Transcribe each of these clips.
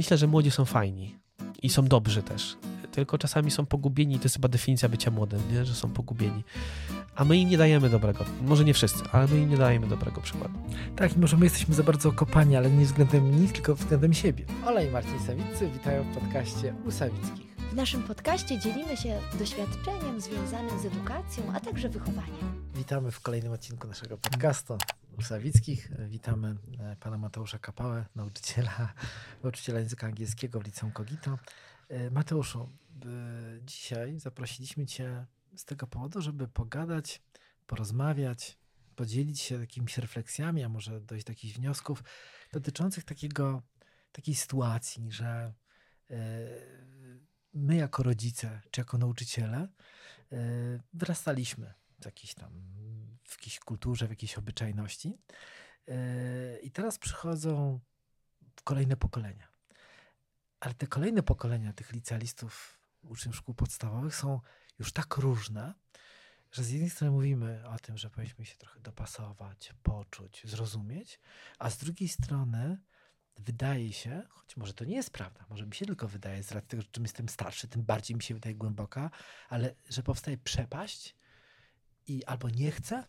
myślę, że młodzi są fajni i są dobrzy też. Tylko czasami są pogubieni to jest chyba definicja bycia młodym, nie? że są pogubieni. A my im nie dajemy dobrego. Może nie wszyscy, ale my im nie dajemy dobrego przykładu. Tak, i może my jesteśmy za bardzo okopani, ale nie względem nich, tylko względem siebie. Ola i Marcin Sawiccy witają w podcaście u Sawickich. W naszym podcaście dzielimy się doświadczeniem związanym z edukacją, a także wychowaniem. Witamy w kolejnym odcinku naszego podcastu Sawickich. Witamy e, pana Mateusza Kapałę, nauczyciela, nauczyciela języka angielskiego w Liceum Kogito. E, Mateuszu, e, dzisiaj zaprosiliśmy cię z tego powodu, żeby pogadać, porozmawiać, podzielić się jakimiś refleksjami, a może dojść do jakichś wniosków dotyczących takiego, takiej sytuacji, że my jako rodzice czy jako nauczyciele wyrastaliśmy w jakiejś tam w jakiejś kulturze, w jakiejś obyczajności. I teraz przychodzą kolejne pokolenia. Ale te kolejne pokolenia tych licealistów, uczniów szkół podstawowych są już tak różne, że z jednej strony mówimy o tym, że powinniśmy się trochę dopasować, poczuć, zrozumieć, a z drugiej strony wydaje się, choć może to nie jest prawda, może mi się tylko wydaje, z racji tego, że czym jestem starszy, tym bardziej mi się wydaje głęboka, ale że powstaje przepaść i albo nie chcę,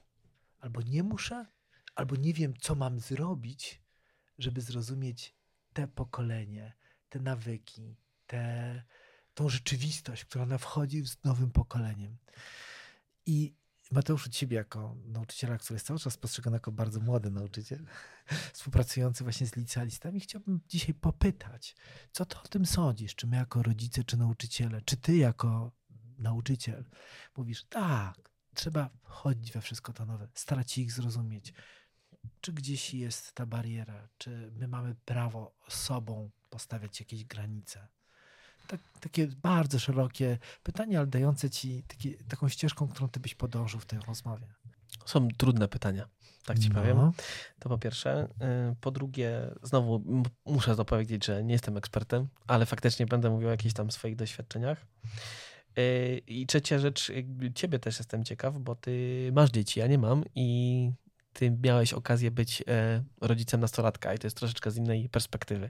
albo nie muszę, albo nie wiem, co mam zrobić, żeby zrozumieć te pokolenie, te nawyki, te, tą rzeczywistość, która ona wchodzi z nowym pokoleniem. I Mateuszu, ciebie jako nauczyciela, który jest cały czas postrzegany jako bardzo młody nauczyciel, współpracujący właśnie z licealistami, chciałbym dzisiaj popytać, co ty o tym sądzisz? Czy my jako rodzice, czy nauczyciele, czy ty jako nauczyciel mówisz, tak, trzeba wchodzić we wszystko to nowe, starać się ich zrozumieć. Czy gdzieś jest ta bariera? Czy my mamy prawo sobą postawiać jakieś granice? Tak, takie bardzo szerokie pytanie, ale dające ci taki, taką ścieżką, którą ty byś podążył w tej rozmowie. Są trudne pytania, tak ci no. powiem. To po pierwsze. Y, po drugie, znowu muszę dopowiedzieć, że nie jestem ekspertem, ale faktycznie będę mówił o jakichś tam swoich doświadczeniach. Y, I trzecia rzecz, ciebie też jestem ciekaw, bo ty masz dzieci, ja nie mam i ty miałeś okazję być e, rodzicem nastolatka i to jest troszeczkę z innej perspektywy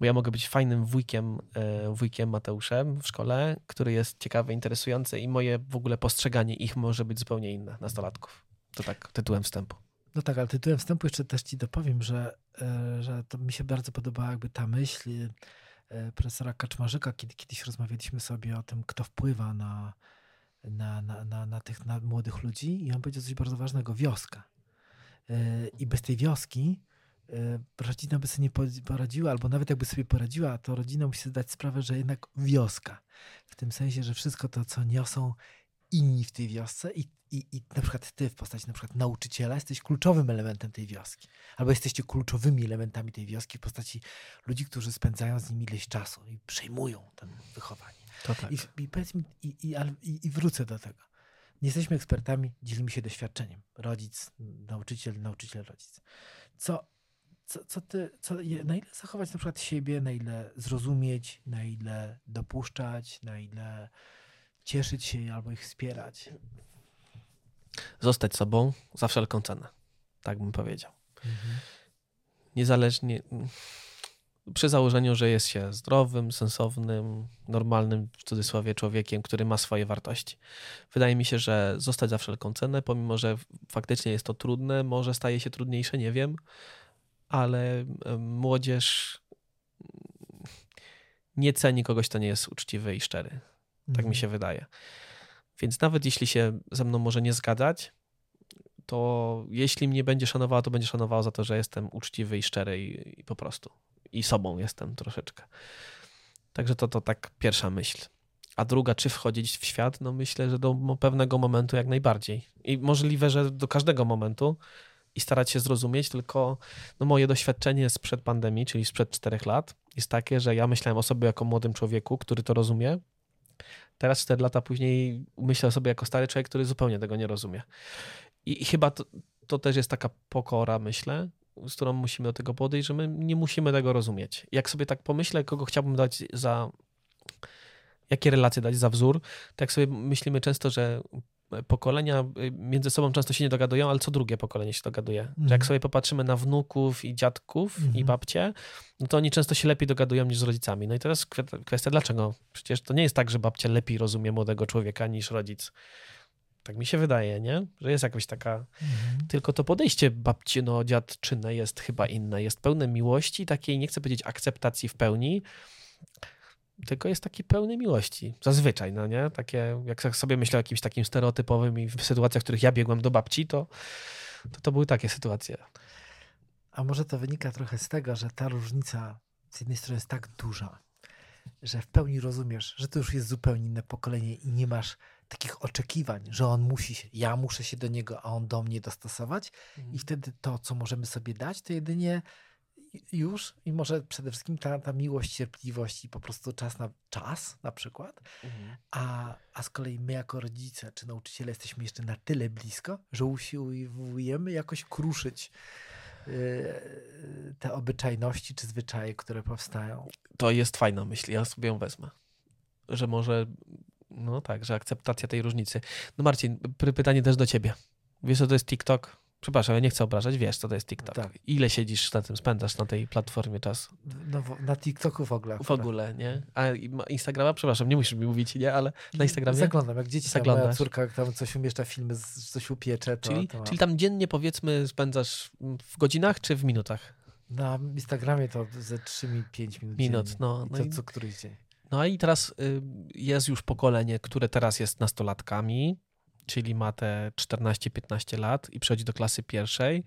bo ja mogę być fajnym wujkiem, e, wujkiem Mateuszem w szkole, który jest ciekawy, interesujący i moje w ogóle postrzeganie ich może być zupełnie inne, nastolatków. To tak tytułem wstępu. No tak, ale tytułem wstępu jeszcze też ci dopowiem, że, e, że to mi się bardzo podobała jakby ta myśl e, profesora Kaczmarzyka, kiedy kiedyś rozmawialiśmy sobie o tym, kto wpływa na, na, na, na, na tych na młodych ludzi i on powiedział coś bardzo ważnego, wioska. I bez tej wioski rodzina by sobie nie poradziła, albo nawet jakby sobie poradziła, to rodzina musi sobie zdać sprawę, że jednak wioska. W tym sensie, że wszystko to, co niosą inni w tej wiosce i, i, i na przykład ty w postaci na przykład nauczyciela jesteś kluczowym elementem tej wioski. Albo jesteście kluczowymi elementami tej wioski w postaci ludzi, którzy spędzają z nimi ileś czasu i przejmują ten wychowanie. To tak. I, i, powiedz mi, i, i, i wrócę do tego. Nie jesteśmy ekspertami, dzielimy się doświadczeniem. Rodzic, nauczyciel, nauczyciel, rodzic. Co co, co ty, co, na ile zachować na przykład siebie, na ile zrozumieć, na ile dopuszczać, na ile cieszyć się albo ich wspierać? Zostać sobą za wszelką cenę. Tak bym powiedział. Mhm. Niezależnie, przy założeniu, że jest się zdrowym, sensownym, normalnym, w cudzysłowie, człowiekiem, który ma swoje wartości. Wydaje mi się, że zostać za wszelką cenę, pomimo że faktycznie jest to trudne, może staje się trudniejsze, nie wiem ale młodzież nie ceni kogoś, kto nie jest uczciwy i szczery. Tak mhm. mi się wydaje. Więc nawet jeśli się ze mną może nie zgadzać, to jeśli mnie będzie szanowała, to będzie szanowała za to, że jestem uczciwy i szczery i, i po prostu. I sobą jestem troszeczkę. Także to, to tak pierwsza myśl. A druga, czy wchodzić w świat? No myślę, że do pewnego momentu jak najbardziej. I możliwe, że do każdego momentu, starać się zrozumieć, tylko no, moje doświadczenie sprzed pandemii, czyli sprzed czterech lat, jest takie, że ja myślałem o sobie jako młodym człowieku, który to rozumie. Teraz, cztery lata później, myślę o sobie jako stary człowiek, który zupełnie tego nie rozumie. I, i chyba to, to też jest taka pokora, myślę, z którą musimy do tego podejść, że my nie musimy tego rozumieć. Jak sobie tak pomyślę, kogo chciałbym dać za. Jakie relacje dać za wzór, tak sobie myślimy często, że pokolenia y, między sobą często się nie dogadują, ale co drugie pokolenie się dogaduje. Że Jak Mhm. sobie popatrzymy na wnuków i dziadków i Mhm. babcie, no to oni często się lepiej dogadują niż z rodzicami. No i teraz kwe- kwestia dlaczego? Przecież to nie jest tak, że babcia lepiej rozumie młodego człowieka niż rodzic. Tak mi się wydaje, nie? Że jest jakaś taka Mhm. tylko to podejście babcino dziadczyne jest chyba inne. Jest pełne miłości, takiej, nie chcę powiedzieć akceptacji w pełni, tylko jest taki pełny miłości. Zazwyczaj, no nie? Takie, jak sobie myślę o jakimś takim stereotypowym i w sytuacjach, w których ja biegłem do babci, to to, to były takie sytuacje. A może to wynika trochę z tego, że ta różnica z jednej strony jest tak duża, że w pełni rozumiesz, że to już jest zupełnie inne pokolenie i nie masz takich oczekiwań, że on musi się, ja muszę się do niego, a on do mnie dostosować i wtedy to, co możemy sobie dać, to jedynie już i może przede wszystkim ta, ta miłość, cierpliwość i po prostu czas na czas na przykład, Mhm. a, a z kolei my jako rodzice czy nauczyciele jesteśmy jeszcze na tyle blisko, że usiłujemy jakoś kruszyć yy, te obyczajności czy zwyczaje, które powstają. To jest fajna myśl, ja sobie ją wezmę. Że może, no tak, że akceptacja tej różnicy. No Marcin, py- pytanie też do ciebie. Wiesz, co to jest TikTok? Przepraszam, ja nie chcę obrażać, wiesz, co to jest TikTok. Tak. Ile siedzisz na tym, spędzasz na tej platformie czas? No, na TikToku w ogóle. W ogóle, nie? A Instagrama, przepraszam, nie musisz mi mówić, nie? Ale na Instagramie? Zaglądam, jak dzieci, tam moja Zaglądasz. córka jak tam coś umieszcza filmy, coś upiecze, to, Czyli, to czyli tam dziennie powiedzmy spędzasz w godzinach czy w minutach? na Instagramie to ze 3-5 minut Minut, dziennie. no, I no to i- co któryś dzień. No i teraz y, jest już pokolenie, które teraz jest nastolatkami, czyli ma te 14-15 lat i przechodzi do klasy pierwszej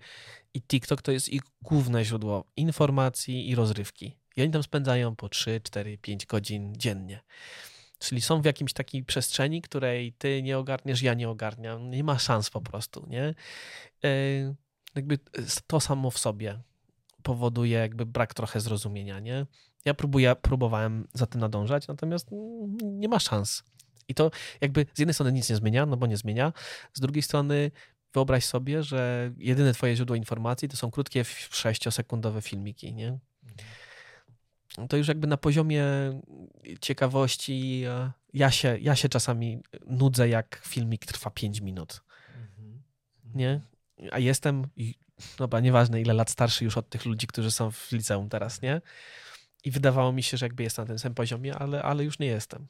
i TikTok to jest ich główne źródło informacji i rozrywki. I oni tam spędzają po 3, 4, 5 godzin dziennie. Czyli są w jakimś takiej przestrzeni, której ty nie ogarniesz, ja nie ogarniam. Nie ma szans po prostu, nie? Y, jakby to samo w sobie powoduje jakby brak trochę zrozumienia, nie? Ja próbuję, próbowałem za tym nadążać, natomiast mm, nie ma szans. I to jakby z jednej strony nic nie zmienia, no bo nie zmienia, z drugiej strony wyobraź sobie, że jedyne twoje źródło informacji to są krótkie, sześciosekundowe filmiki, nie? To już jakby na poziomie ciekawości e, ja się, ja się czasami nudzę, jak filmik trwa 5 minut, Mhm. nie? A jestem, dobra, nieważne ile lat starszy już od tych ludzi, którzy są w liceum teraz, nie? I wydawało mi się, że jakby jestem na tym samym poziomie, ale, ale już nie jestem.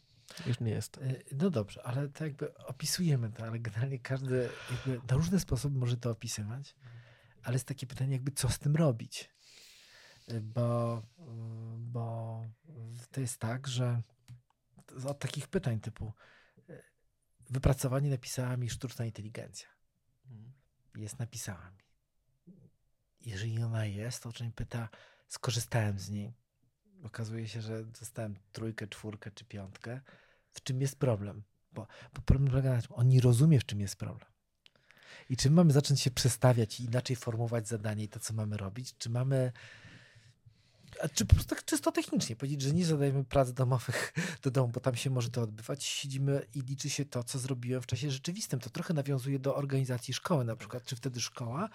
Już nie jestem. Y, No dobrze, ale to jakby opisujemy to, ale generalnie każdy jakby na różne sposoby może to opisywać, ale jest takie pytanie jakby co z tym robić? Y, Bo, y, bo to jest tak, że od takich pytań typu y, wypracowanie napisała mi sztuczna inteligencja. Jest napisała mi. Jeżeli ona jest, to uczeń pyta, skorzystałem z niej. Okazuje się, że dostałem trójkę, czwórkę czy piątkę. W czym jest problem? Bo, bo problem polega na tym, on nie rozumie, w czym jest problem. I czy mamy zacząć się przestawiać i inaczej formułować zadanie i to, co mamy robić? Czy mamy. A czy po prostu tak czysto technicznie powiedzieć, że nie zadajemy prac domowych do domu, bo tam się może to odbywać. Siedzimy i liczy się to, co zrobiłem w czasie rzeczywistym. To trochę nawiązuje do organizacji szkoły na przykład. Czy wtedy szkoła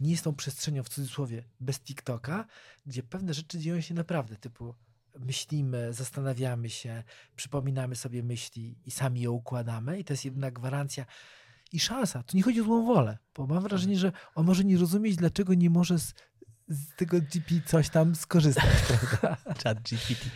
nie jest tą przestrzenią w cudzysłowie bez TikToka, gdzie pewne rzeczy dzieją się naprawdę, typu myślimy, zastanawiamy się, przypominamy sobie myśli i sami je układamy i to jest jedyna gwarancja i szansa. Tu nie chodzi o złą wolę, bo mam wrażenie, że on może nie rozumieć, dlaczego nie może z, z tego GP coś tam skorzystać? Chat GPT.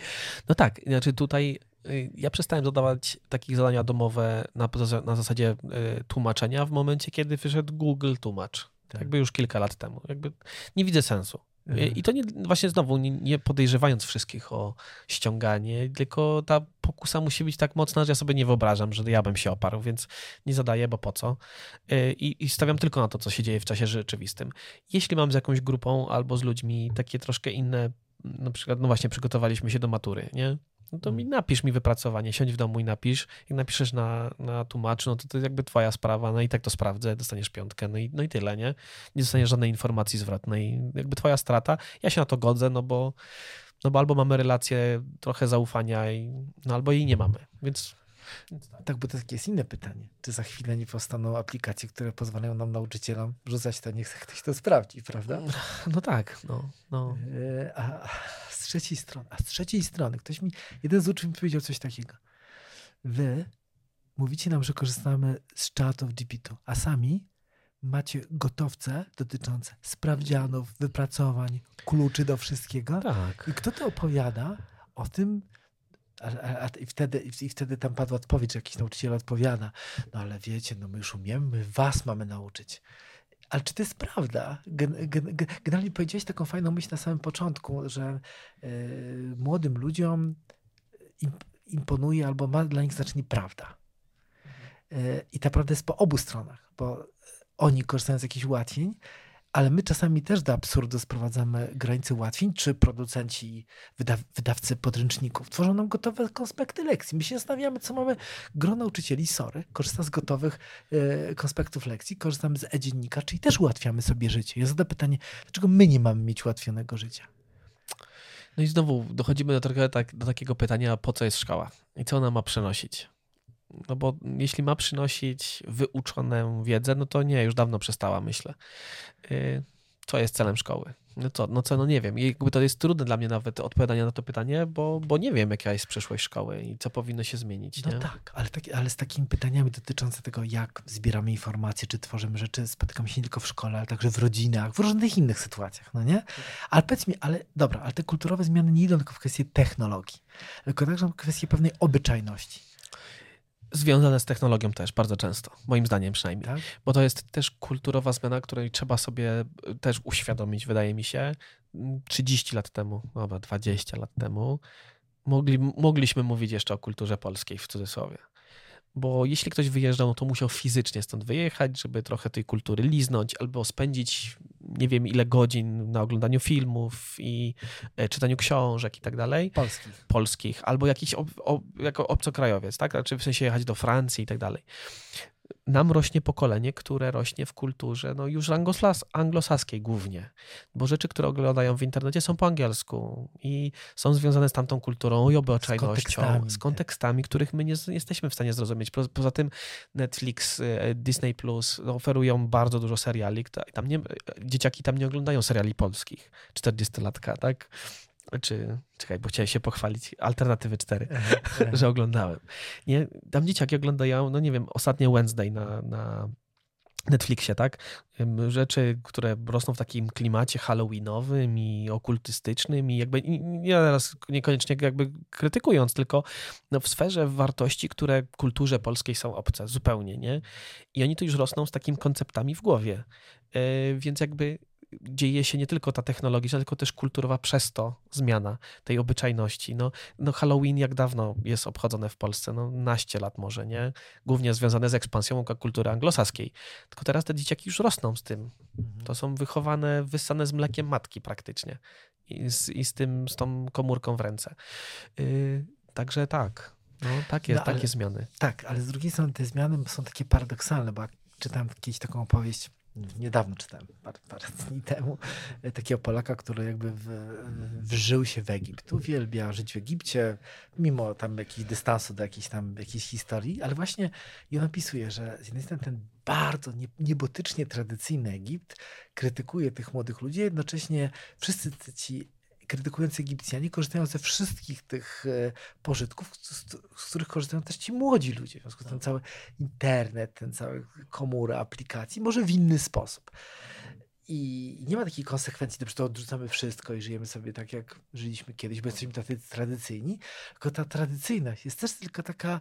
No tak, znaczy tutaj y, ja przestałem zadawać takich zadania domowe na, na zasadzie y, tłumaczenia w momencie, kiedy wyszedł Google Tłumacz. Tak. Jakby już kilka lat temu. Jakby nie widzę sensu. Mhm. I to nie, właśnie znowu nie, nie podejrzewając wszystkich o ściąganie, tylko ta pokusa musi być tak mocna, że ja sobie nie wyobrażam, że ja bym się oparł, więc nie zadaję, bo po co. Y, I, I stawiam tylko na to, co się dzieje w czasie rzeczywistym. Jeśli mam z jakąś grupą albo z ludźmi takie troszkę inne, na przykład, no właśnie, przygotowaliśmy się do matury, nie? No to mi napisz mi wypracowanie, siądź w domu i napisz. Jak napiszesz na, na tłumacz, no to to jest jakby twoja sprawa, no i tak to sprawdzę, dostaniesz piątkę, no i, no i tyle, nie? Nie dostaniesz żadnej informacji zwrotnej, jakby twoja strata. Ja się na to godzę, no bo, no bo albo mamy relację trochę zaufania, i, no albo jej nie mamy, więc... więc tak. Tak, bo to jest inne pytanie. Czy za chwilę nie powstaną aplikacje, które pozwalają nam, nauczycielom, rzucać to, niech ktoś to sprawdzi, prawda? No tak, no, no. E, A, trzeciej strony, a z trzeciej strony, ktoś mi, jeden z uczniów powiedział coś takiego. Wy mówicie nam, że korzystamy z czatów GPT, a sami macie gotowce dotyczące sprawdzianów, wypracowań, kluczy do wszystkiego. Tak. I kto to opowiada o tym, a, a, a, i, wtedy, I wtedy tam padła odpowiedź, że jakiś nauczyciel odpowiada, no ale wiecie, no my już umiemy, my was mamy nauczyć. Ale czy to jest prawda? Gen, gen, generalnie powiedziałeś taką fajną myśl na samym początku, że y, młodym ludziom imponuje albo ma dla nich znaczenie prawda. Y, I ta prawda jest po obu stronach, bo oni korzystają z jakichś ułatwień, ale my czasami też do absurdu sprowadzamy granice ułatwień, czy producenci, wydaw wydawcy podręczników tworzą nam gotowe konspekty lekcji. My się zastanawiamy, co mamy. Gro nauczycieli, sorry, korzysta z gotowych e, konspektów lekcji, korzystamy z e-dziennika, czyli też ułatwiamy sobie życie. Ja zadaję pytanie, dlaczego my nie mamy mieć ułatwionego życia? No i znowu dochodzimy do, tak, do takiego pytania, po co jest szkoła i co ona ma przynosić. No bo jeśli ma przynosić wyuczoną wiedzę, no to nie, już dawno przestała, myślę. Y, co jest celem szkoły? No co, no co, no nie wiem. I jakby to jest trudne dla mnie nawet odpowiadanie na to pytanie, bo, bo nie wiem, jaka jest przyszłość szkoły i co powinno się zmienić. No nie? tak, ale, tak, ale z takimi pytaniami dotyczącymi tego, jak zbieramy informacje, czy tworzymy rzeczy, spotykamy się nie tylko w szkole, ale także w rodzinach, w różnych innych sytuacjach, no nie? Ale powiedz mi, ale dobra, ale te kulturowe zmiany nie idą tylko w kwestię technologii, tylko także w kwestię pewnej obyczajności związane z technologią też bardzo często, moim zdaniem przynajmniej. Tak? Bo to jest też kulturowa zmiana, której trzeba sobie e, też uświadomić, wydaje mi się. 30 lat temu, dobra, 20 lat temu, mogli, mogliśmy mówić jeszcze o kulturze polskiej w cudzysłowie bo jeśli ktoś wyjeżdżał, no to musiał fizycznie stąd wyjechać, żeby trochę tej kultury liznąć, albo spędzić nie wiem ile godzin na oglądaniu filmów i e, czytaniu książek i tak dalej. Polskich. Polskich, albo jakiś ob, ob, jako obcokrajowiec, tak? Znaczy w sensie jechać do Francji i tak dalej nam rośnie pokolenie, które rośnie w kulturze no już anglos, anglosaskiej głównie, bo rzeczy, które oglądają w internecie są po angielsku i są związane z tamtą kulturą i obyczajnością, z kontekstami, z kontekstami których my nie jesteśmy w stanie zrozumieć. Poza tym Netflix, e, Disney Plus oferują bardzo dużo seriali, tam nie, dzieciaki tam nie oglądają seriali polskich, 40-latka, tak? Czy czekaj, bo chciałem się pochwalić, Alternatywy 4, że oglądałem. Nie, tam dzieciaki oglądają, no nie wiem, ostatnie Wednesday na, na Netflixie, tak? Rzeczy, które rosną w takim klimacie halloweenowym i okultystycznym i jakby, nie teraz niekoniecznie jakby krytykując, tylko no w sferze wartości, które kulturze polskiej są obce, zupełnie, nie? I oni tu już rosną z takimi konceptami w głowie. Yy, więc jakby dzieje się nie tylko ta technologiczna, tylko też kulturowa przez to zmiana tej obyczajności. No, no Halloween jak dawno jest obchodzone w Polsce? No naście lat może, nie? Głównie związane z ekspansją kultury anglosaskiej. Tylko teraz te dzieciaki już rosną z tym. Mhm. To są wychowane, wyssane z mlekiem matki praktycznie. I z, i z tym, z tą komórką w ręce. Yy, także tak. No, takie, no, ale, takie zmiany. Tak, ale z drugiej strony te zmiany są takie paradoksalne, bo czytałem kiedyś taką opowieść niedawno czytałem, parę, parę dni temu, takiego Polaka, który jakby w, wżył się w Egipt. Uwielbia żyć w Egipcie, mimo tam jakiegoś dystansu do jakiejś tam jakiejś historii, ale właśnie i on opisuje, że z jednej strony ten bardzo niebotycznie tradycyjny Egipt krytykuje tych młodych ludzi, jednocześnie wszyscy ci krytykujący Egipcjanie korzystają ze wszystkich tych e, pożytków, z, z, których korzystają też ci młodzi ludzie. W związku z tym cały internet, ten cały komura aplikacji, może w inny sposób. I nie ma takiej konsekwencji, że to odrzucamy wszystko i żyjemy sobie tak, jak żyliśmy kiedyś, bo jesteśmy tacy tradycyjni. Tylko ta tradycyjność jest też tylko taka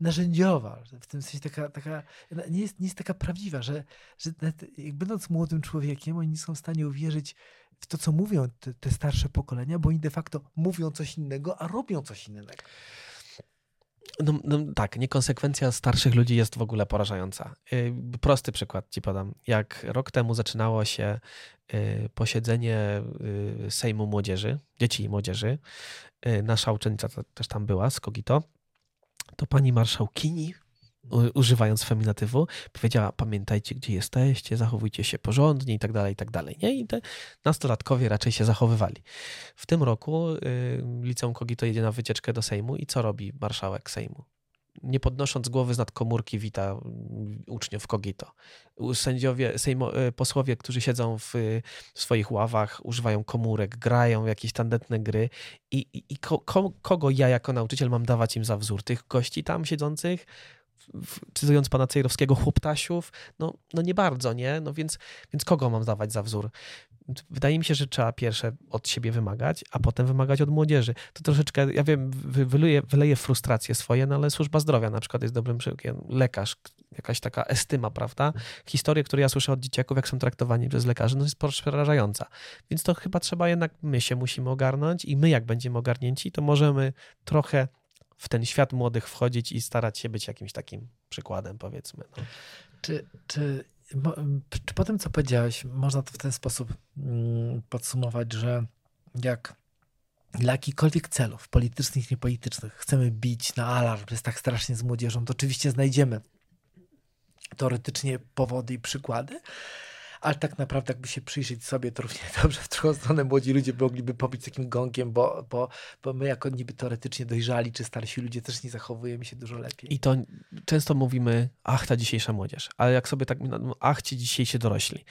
narzędziowa, w tym sensie taka, taka nie, jest, nie jest taka prawdziwa, że, że jak będąc młodym człowiekiem, oni nie są w stanie uwierzyć w to, co mówią te, te starsze pokolenia, bo oni de facto mówią coś innego, a robią coś innego. No, no, tak, niekonsekwencja starszych ludzi jest w ogóle porażająca. Yy, prosty przykład ci podam. Jak rok temu zaczynało się yy, posiedzenie yy, Sejmu Młodzieży, dzieci i młodzieży, y, nasza uczennica też tam była z Kogito, to pani marszałkini używając feminatywu, powiedziała: Pamiętajcie, gdzie jesteście, zachowujcie się porządnie i tak dalej, i tak dalej. Nie? I te nastolatkowie raczej się zachowywali. W tym roku y, liceum Kogito jedzie na wycieczkę do Sejmu i co robi marszałek Sejmu? Nie podnosząc głowy z nad komórki, wita uczniów Kogito. Sędziowie, sejmo, y, posłowie, którzy siedzą w, w, swoich ławach, używają komórek, grają jakieś tandetne gry i, i, i ko, ko, kogo ja jako nauczyciel mam dawać im za wzór? Tych gości tam siedzących? cytując pana Cejrowskiego, chłoptasiów, no, no nie bardzo, nie? No więc, więc kogo mam dawać za wzór? Wydaje mi się, że trzeba pierwsze od siebie wymagać, a potem wymagać od młodzieży. To troszeczkę, ja wiem, wyleję, wyleję frustracje swoje, no ale służba zdrowia na przykład jest dobrym przykładem. Lekarz, jakaś taka estyma, prawda? Historie, które ja słyszę od dzieciaków, jak są traktowani przez lekarzy, no jest przerażająca. Więc to chyba trzeba jednak my się musimy ogarnąć i my jak będziemy ogarnięci, to możemy trochę w ten świat młodych wchodzić i starać się być jakimś takim przykładem, powiedzmy. No. Czy, czy, czy po tym, co powiedziałeś, można to w ten sposób mm, podsumować, że jak dla jakichkolwiek celów politycznych, niepolitycznych chcemy bić na alarm, że jest tak strasznie z młodzieżą, to oczywiście znajdziemy teoretycznie powody i przykłady, ale tak naprawdę jakby się przyjrzeć sobie, to równie dobrze w drugą stronę młodzi ludzie mogliby pobić takim gongiem, bo, bo, bo my jako niby teoretycznie dojrzali, czy starsi ludzie też nie zachowujemy się dużo lepiej. I to często mówimy, ach, ta dzisiejsza młodzież, ale jak sobie tak, ach, ci dzisiejsi dorośli.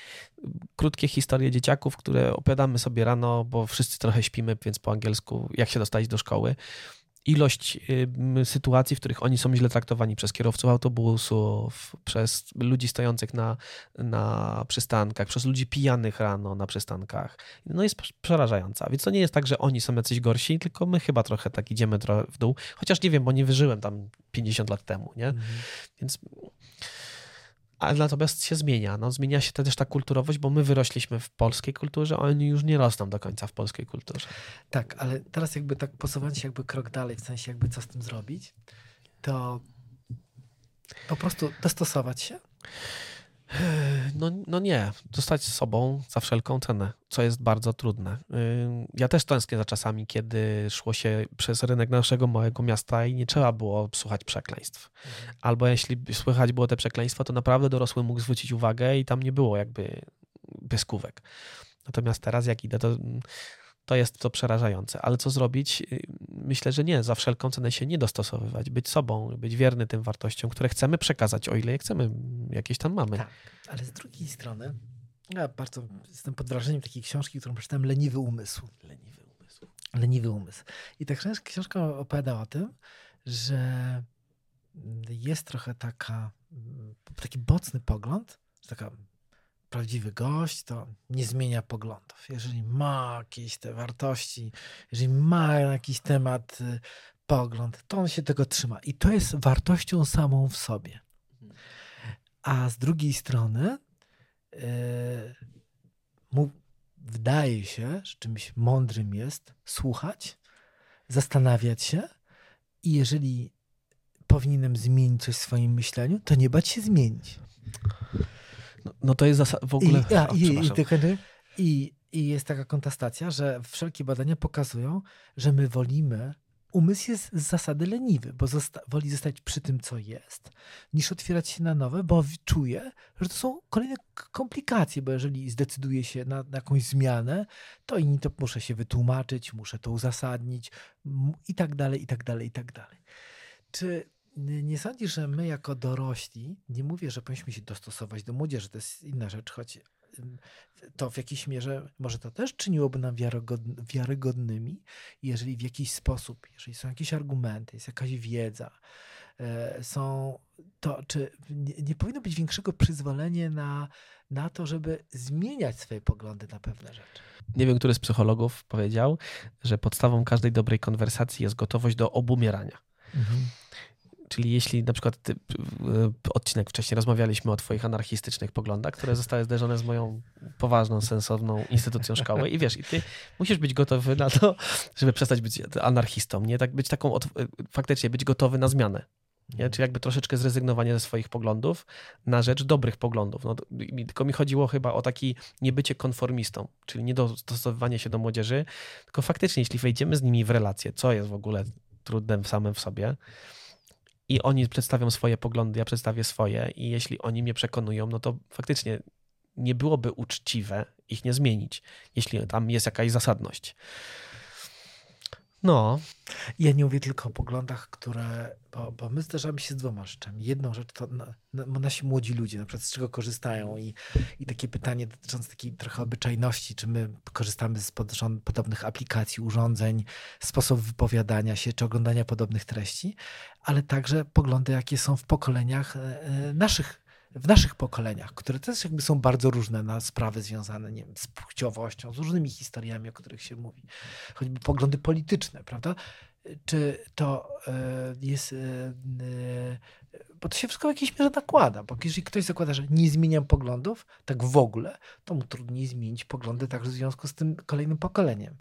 Krótkie historie dzieciaków, które opowiadamy sobie rano, bo wszyscy trochę śpimy, więc po angielsku, jak się dostać do szkoły ilość sytuacji, w których oni są źle traktowani przez kierowców autobusów, przez ludzi stojących na, na przystankach, przez ludzi pijanych rano na przystankach, no jest przerażająca. Więc to nie jest tak, że oni są jacyś gorsi, tylko my chyba trochę tak idziemy w dół. Chociaż nie wiem, bo nie wyżyłem tam 50 lat temu, nie? Mhm. Więc ale natomiast się zmienia. No, zmienia się też ta kulturowość, bo my wyrośliśmy w polskiej kulturze, a oni już nie rosną do końca w polskiej kulturze. Tak, ale teraz jakby tak posuwać się jakby krok dalej, w sensie jakby co z tym zrobić, to po prostu dostosować się no, no nie, zostać sobą za wszelką cenę, co jest bardzo trudne. Ja też tęsknię za czasami, kiedy szło się przez rynek naszego małego miasta i nie trzeba było słuchać przekleństw. Mhm. Albo jeśli słychać było te przekleństwa, to naprawdę dorosły mógł zwrócić uwagę i tam nie było jakby pyskówek. Natomiast teraz jak idę, to to jest to przerażające. Ale co zrobić? Y, myślę, że nie, za wszelką cenę się nie dostosowywać, być sobą, być wierny tym wartościom, które chcemy przekazać, o ile je chcemy, jakieś tam mamy. Tak, ale z drugiej strony, ja bardzo jestem pod wrażeniem takiej książki, którą przeczytałem, Leniwy Umysł. Leniwy Umysł. Leniwy Umysł. I ta książka opowiada o tym, że jest trochę taka, taki mocny pogląd, taka prawdziwy gość, to nie zmienia poglądów. Jeżeli ma jakieś te wartości, jeżeli ma jakiś temat, y, pogląd, to on się tego trzyma. I to jest wartością samą w sobie. A z drugiej strony, yy, mu wydaje się, że czymś mądrym jest słuchać, zastanawiać się i jeżeli powinienem zmienić coś w swoim myśleniu, to nie bać się zmienić. No, no to jest w ogóle... I, a, o, i, i, i, I jest taka kontestacja, że wszelkie badania pokazują, że my wolimy umysł jest z zasady leniwy, bo zosta woli zostać przy tym, co jest, niż otwierać się na nowe, bo czuje, że to są kolejne komplikacje, bo jeżeli zdecyduje się na, na jakąś zmianę, to inni to muszę się wytłumaczyć, muszę to uzasadnić i tak dalej, i tak dalej, i tak dalej. Czy nie sądzisz, że my jako dorośli, nie mówię, że powinniśmy się dostosować do młodzieży, to jest inna rzecz, choć to w jakiejś mierze może to też czyniłoby nam wiarygodnymi, jeżeli w jakiś sposób, jeżeli są jakieś argumenty, jest jakaś wiedza, e, są to, czy nie, nie powinno być większego przyzwolenia na, na to, żeby zmieniać swoje poglądy na pewne rzeczy? Nie wiem, który z psychologów powiedział, że podstawą każdej dobrej konwersacji jest gotowość do obumierania. Mhm. Czyli jeśli na przykład ty, odcinek wcześniej rozmawialiśmy o twoich anarchistycznych poglądach, które zostały zderzone z moją poważną, sensowną instytucją szkoły i wiesz, i ty musisz być gotowy na to, żeby przestać być anarchistą, nie? Tak być taką, faktycznie być gotowy na zmianę. Nie? Czyli jakby troszeczkę zrezygnowanie ze swoich poglądów na rzecz dobrych poglądów. No, tylko mi chodziło chyba o taki niebycie konformistą, czyli nie dostosowywanie się do młodzieży, tylko faktycznie, jeśli wejdziemy z nimi w relacje, co jest w ogóle trudne samym w sobie, i oni przedstawią swoje poglądy, ja przedstawię swoje i jeśli oni mnie przekonują, no to faktycznie nie byłoby uczciwe ich nie zmienić, jeśli tam jest jakaś zasadność. No. Ja nie mówię tylko o poglądach, które, bo, bo my zderzamy się z dwoma rzeczami. Jedną rzecz to na, na, nasi młodzi ludzie, na przykład z czego korzystają i, i takie pytanie dotyczące takiej trochę obyczajności, czy my korzystamy z pod, podobnych aplikacji, urządzeń, sposób wypowiadania się, czy oglądania podobnych treści, ale także poglądy, jakie są w pokoleniach e, e, naszych w naszych pokoleniach, które też jakby są bardzo różne na sprawy związane nie wiem, z płciowością, z różnymi historiami, o których się mówi, choćby poglądy polityczne, prawda? Czy to e, jest. E, e, bo to się wszystko w jakiejś mierze nakłada, bo jeżeli ktoś zakłada, że nie zmieniam poglądów, tak w ogóle, to mu trudniej zmienić poglądy także w związku z tym kolejnym pokoleniem.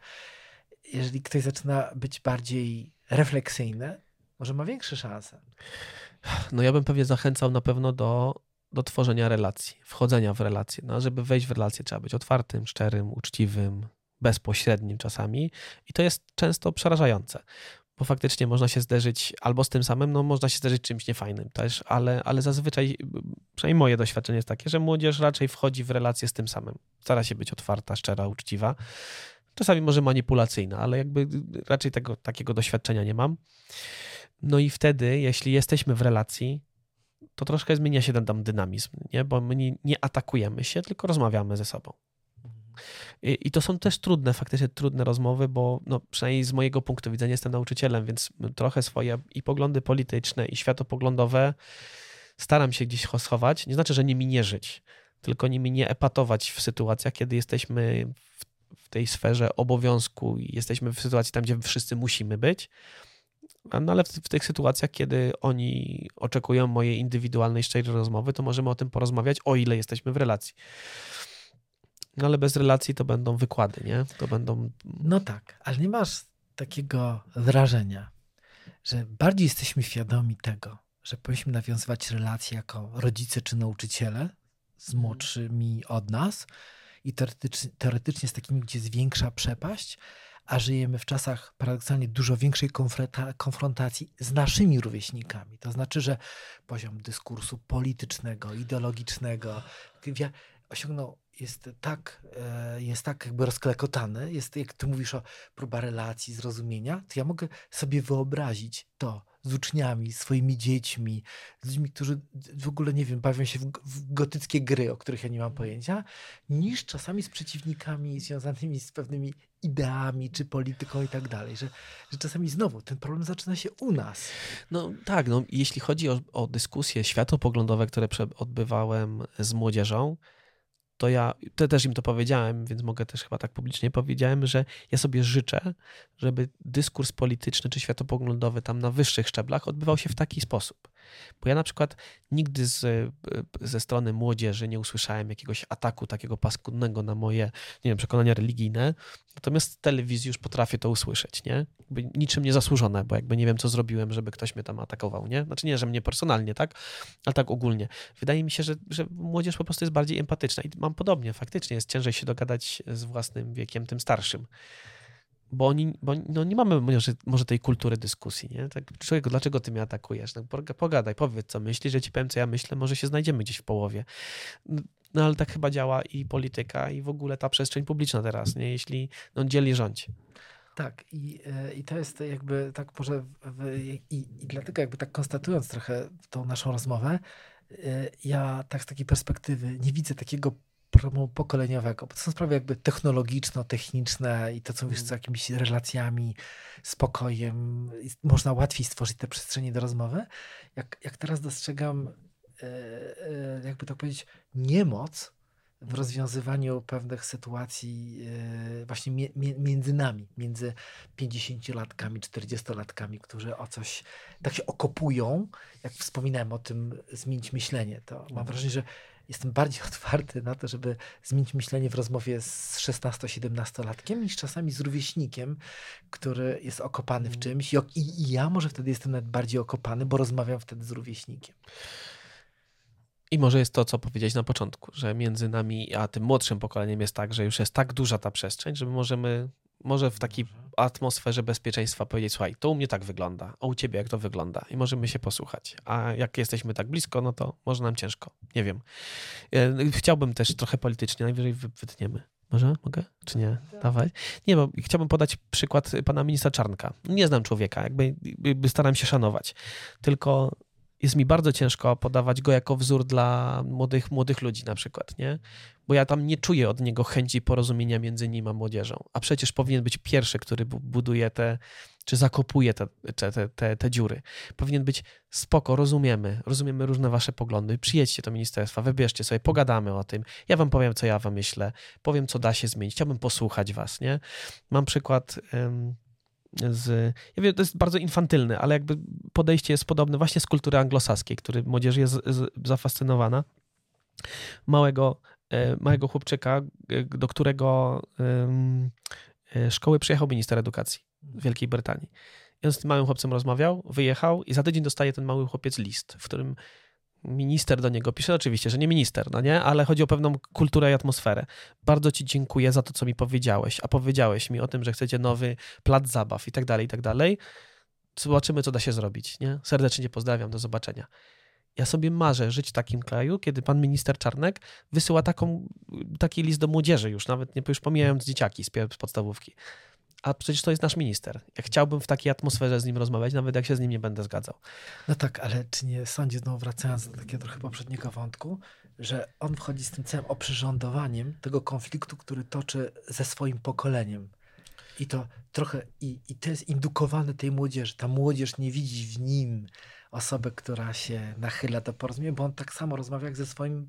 Jeżeli ktoś zaczyna być bardziej refleksyjny, może ma większe szanse. No ja bym pewnie zachęcał na pewno do do tworzenia relacji, wchodzenia w relacje. No, żeby wejść w relacje, trzeba być otwartym, szczerym, uczciwym, bezpośrednim czasami. I to jest często przerażające, bo faktycznie można się zderzyć albo z tym samym, no można się zderzyć czymś niefajnym też, ale, ale zazwyczaj, przynajmniej moje doświadczenie jest takie, że młodzież raczej wchodzi w relacje z tym samym. Stara się być otwarta, szczera, uczciwa. Czasami może manipulacyjna, ale jakby raczej tego takiego doświadczenia nie mam. No i wtedy, jeśli jesteśmy w relacji, to troszkę zmienia się ten tam dynamizm, nie? bo my nie, nie atakujemy się, tylko rozmawiamy ze sobą. I, I, to są też trudne, faktycznie trudne rozmowy, bo no, przynajmniej z mojego punktu widzenia jestem nauczycielem, więc trochę swoje i poglądy polityczne, i światopoglądowe staram się gdzieś schować. Nie znaczy, że nimi nie żyć, tylko nimi nie epatować w sytuacjach, kiedy jesteśmy w, w tej sferze obowiązku i jesteśmy w sytuacji tam, gdzie wszyscy musimy być, no ale w, w, tych sytuacjach, kiedy oni oczekują mojej indywidualnej, szczerej rozmowy, to możemy o tym porozmawiać, o ile jesteśmy w relacji. No ale bez relacji to będą wykłady, nie? To będą. No tak, ale nie masz takiego wrażenia, że bardziej jesteśmy świadomi tego, że powinniśmy nawiązywać relacje jako rodzice czy nauczyciele z mhm. młodszymi od nas i teoretycznie, teoretycznie z takimi, gdzie jest większa przepaść, a żyjemy w czasach paradoksalnie dużo większej konfrontacji z naszymi rówieśnikami. To znaczy, że poziom dyskursu politycznego, ideologicznego osiągnął jest tak, e, jest tak jakby rozklekotany, jest, jak ty mówisz o próba relacji, zrozumienia, to ja mogę sobie wyobrazić to z uczniami, swoimi dziećmi, z ludźmi, którzy w ogóle, nie wiem, bawią się w, w gotyckie gry, o których ja nie mam pojęcia, niż czasami z przeciwnikami związanymi z pewnymi ideami, czy polityką i tak dalej, że, że czasami znowu ten problem zaczyna się u nas. No tak, no, jeśli chodzi o, o dyskusje światopoglądowe, które odbywałem z młodzieżą, to ja to też im to powiedziałem, więc mogę też chyba tak publicznie powiedziałem, że ja sobie życzę, żeby dyskurs polityczny czy światopoglądowy tam na wyższych szczeblach odbywał się w taki sposób. Bo ja na przykład nigdy z, ze strony młodzieży nie usłyszałem jakiegoś ataku takiego paskudnego na moje, nie wiem, przekonania religijne, natomiast z telewizji już potrafię to usłyszeć, nie? Jakby niczym nie zasłużone, bo jakby nie wiem, co zrobiłem, żeby ktoś mnie tam atakował, nie? Znaczy nie, że mnie personalnie, tak? Ale tak ogólnie. Wydaje mi się, że, że młodzież po prostu jest bardziej empatyczna i mam podobnie, faktycznie jest ciężej się dogadać z własnym wiekiem, tym starszym bo, oni, bo no nie mamy może, może tej kultury dyskusji, nie? Tak, człowieku, dlaczego ty mnie atakujesz? No, pogadaj, powiedz, co myślisz, że ci powiem, co ja myślę, może się znajdziemy gdzieś w połowie. No ale tak chyba działa i polityka, i w ogóle ta przestrzeń publiczna teraz, nie? Jeśli no, dzieli rządź. Tak, i, e, i to jest jakby tak może, w, i, i dlatego jakby tak konstatując trochę tą naszą rozmowę, e, ja tak z takiej perspektywy nie widzę takiego problemu pokoleniowego, bo to są sprawy jakby technologiczno-techniczne i to, co mówisz, z mhm. jakimiś relacjami, spokojem, można łatwiej stworzyć te przestrzenie do rozmowy. Jak, jak teraz dostrzegam, e, e, jakby tak powiedzieć, niemoc w rozwiązywaniu pewnych sytuacji e, właśnie między nami, między 50-latkami, 40-latkami, którzy o coś tak się okopują, jak wspominałem o tym zmienić myślenie, to mam mhm. wrażenie, że jestem bardziej otwarty na to, żeby zmienić myślenie w rozmowie z 16-17-latkiem niż czasami z rówieśnikiem, który jest okopany w mm. czymś i, i ja może wtedy jestem nawet bardziej okopany, bo rozmawiam wtedy z rówieśnikiem. I może jest to, co powiedziałeś na początku, że między nami a tym młodszym pokoleniem jest tak, że już jest tak duża ta przestrzeń, że my możemy może w takiej atmosferze bezpieczeństwa powiedzieć, słuchaj, to u mnie tak wygląda, a u ciebie jak to wygląda i możemy się posłuchać. A jak jesteśmy tak blisko, no to może nam ciężko. Nie wiem. E, chciałbym też trochę politycznie, najwyżej wytniemy. Może? Mogę? Czy nie? Dawaj. Nie, bo chciałbym podać przykład pana ministra Czarnka. Nie znam człowieka, jakby, jakby staram się szanować. Tylko jest mi bardzo ciężko podawać go jako wzór dla młodych, młodych ludzi na przykład, nie? Bo ja tam nie czuję od niego chęci porozumienia między nim a młodzieżą. A przecież powinien być pierwszy, który buduje te, czy zakopuje te, te, te, te dziury. Powinien być spoko, rozumiemy, rozumiemy różne wasze poglądy, przyjedźcie do ministerstwa, wybierzcie sobie, pogadamy o tym, ja wam powiem, co ja wam myślę, powiem, co da się zmienić, chciałbym posłuchać was, nie? Mam przykład... z. Ja wiem, to jest bardzo infantylne, ale jakby podejście jest podobne właśnie z kultury anglosaskiej, który młodzież jest zafascynowana. Małego, e, małego chłopczyka, e, do którego e, szkoły przyjechał minister edukacji Wielkiej Brytanii. I on z tym małym chłopcem rozmawiał, wyjechał i za tydzień dostaje ten mały chłopiec list, w którym minister do niego pisze, oczywiście, że nie minister, no nie, ale chodzi o pewną kulturę i atmosferę. Bardzo ci dziękuję za to, co mi powiedziałeś, a powiedziałeś mi o tym, że chcecie nowy plac zabaw i tak dalej, i tak dalej. Zobaczymy, co da się zrobić, nie? Serdecznie pozdrawiam, do zobaczenia. Ja sobie marzę żyć w takim kraju, kiedy pan minister Czarnek wysyła taką, taki list do młodzieży już, nawet nie już pomijając dzieciaki z podstawówki a przecież to jest nasz minister. Ja chciałbym w takiej atmosferze z nim rozmawiać, nawet jak się z nim nie będę zgadzał. No tak, ale czy nie sądzisz, znowu wracając do takiego trochę poprzedniego wątku, że on wchodzi z tym całym oprzyrządowaniem tego konfliktu, który toczy ze swoim pokoleniem. I to trochę, i, i to jest indukowane tej młodzieży. Ta młodzież nie widzi w nim osobę, która się nachyla do porozumienia, bo on tak samo rozmawia jak ze swoim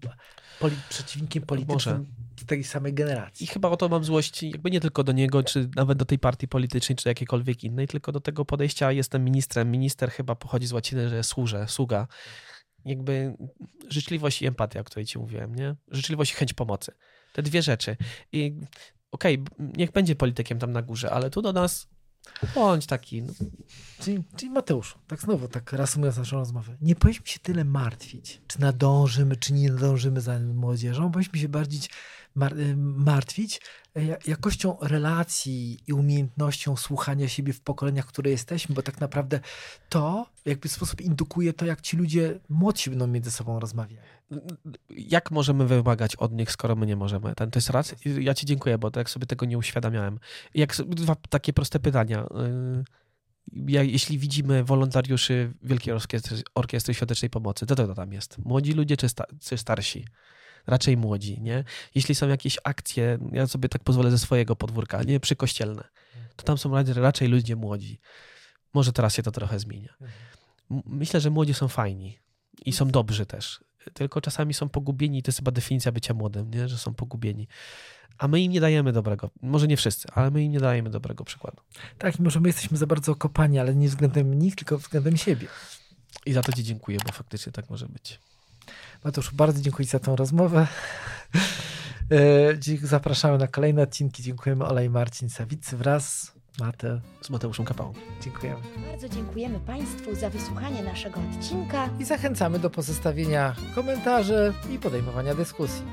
poli przeciwnikiem politycznym tej samej generacji. I chyba o to mam złość jakby nie tylko do niego, czy nawet do tej partii politycznej, czy jakiejkolwiek innej, tylko do tego podejścia jestem ministrem. Minister chyba pochodzi z łaciny, że służę, sługa. Jakby życzliwość i empatia, o której ci mówiłem, nie? Życzliwość i chęć pomocy. Te dwie rzeczy. I okej, okay, niech będzie politykiem tam na górze, ale tu do nas Bądź taki. No. Czyli, czyli Mateusz, tak znowu, tak reasumując naszą rozmowę, nie powinniśmy się tyle martwić, czy nadążymy, czy nie nadążymy za młodzieżą, powinniśmy się bardziej martwić e, jakością relacji i umiejętnością słuchania siebie w pokoleniach, które jesteśmy, bo tak naprawdę to jakby sposób indukuje to, jak ci ludzie młodsi będą między sobą rozmawiać. Jak możemy wymagać od nich, skoro my nie możemy? Ten, to jest raz. Ja ci dziękuję, bo tak sobie tego nie uświadamiałem. Jak dwa takie proste pytania. Y, ja, jeśli widzimy wolontariuszy Wielkiej Orkiestry, Orkiestry Świątecznej Pomocy, to to tam jest? Młodzi ludzie czy, sta, czy starsi? Raczej młodzi, nie? Jeśli są jakieś akcje, ja sobie tak pozwolę ze swojego podwórka, nie przykościelne, to tam są raczej ludzie młodzi. Może teraz się to trochę zmienia. Myślę, że młodzi są fajni i są dobrzy też. Tylko czasami są pogubieni i to jest chyba definicja bycia młodym, nie? że są pogubieni. A my im nie dajemy dobrego, może nie wszyscy, ale my im nie dajemy dobrego przykładu. Tak, i może my jesteśmy za bardzo okopani, ale nie względem nich, tylko względem siebie. I za to Ci dziękuję, bo faktycznie tak może być. Mateusz, bardzo dziękuję za tą rozmowę. E, zapraszamy na kolejne odcinki. Dziękujemy Ola i Marcin Sawicy wraz Mate. z Mateuszem Kapałą. Dziękujemy. Bardzo dziękujemy Państwu za wysłuchanie naszego odcinka i zachęcamy do pozostawienia komentarzy i podejmowania dyskusji.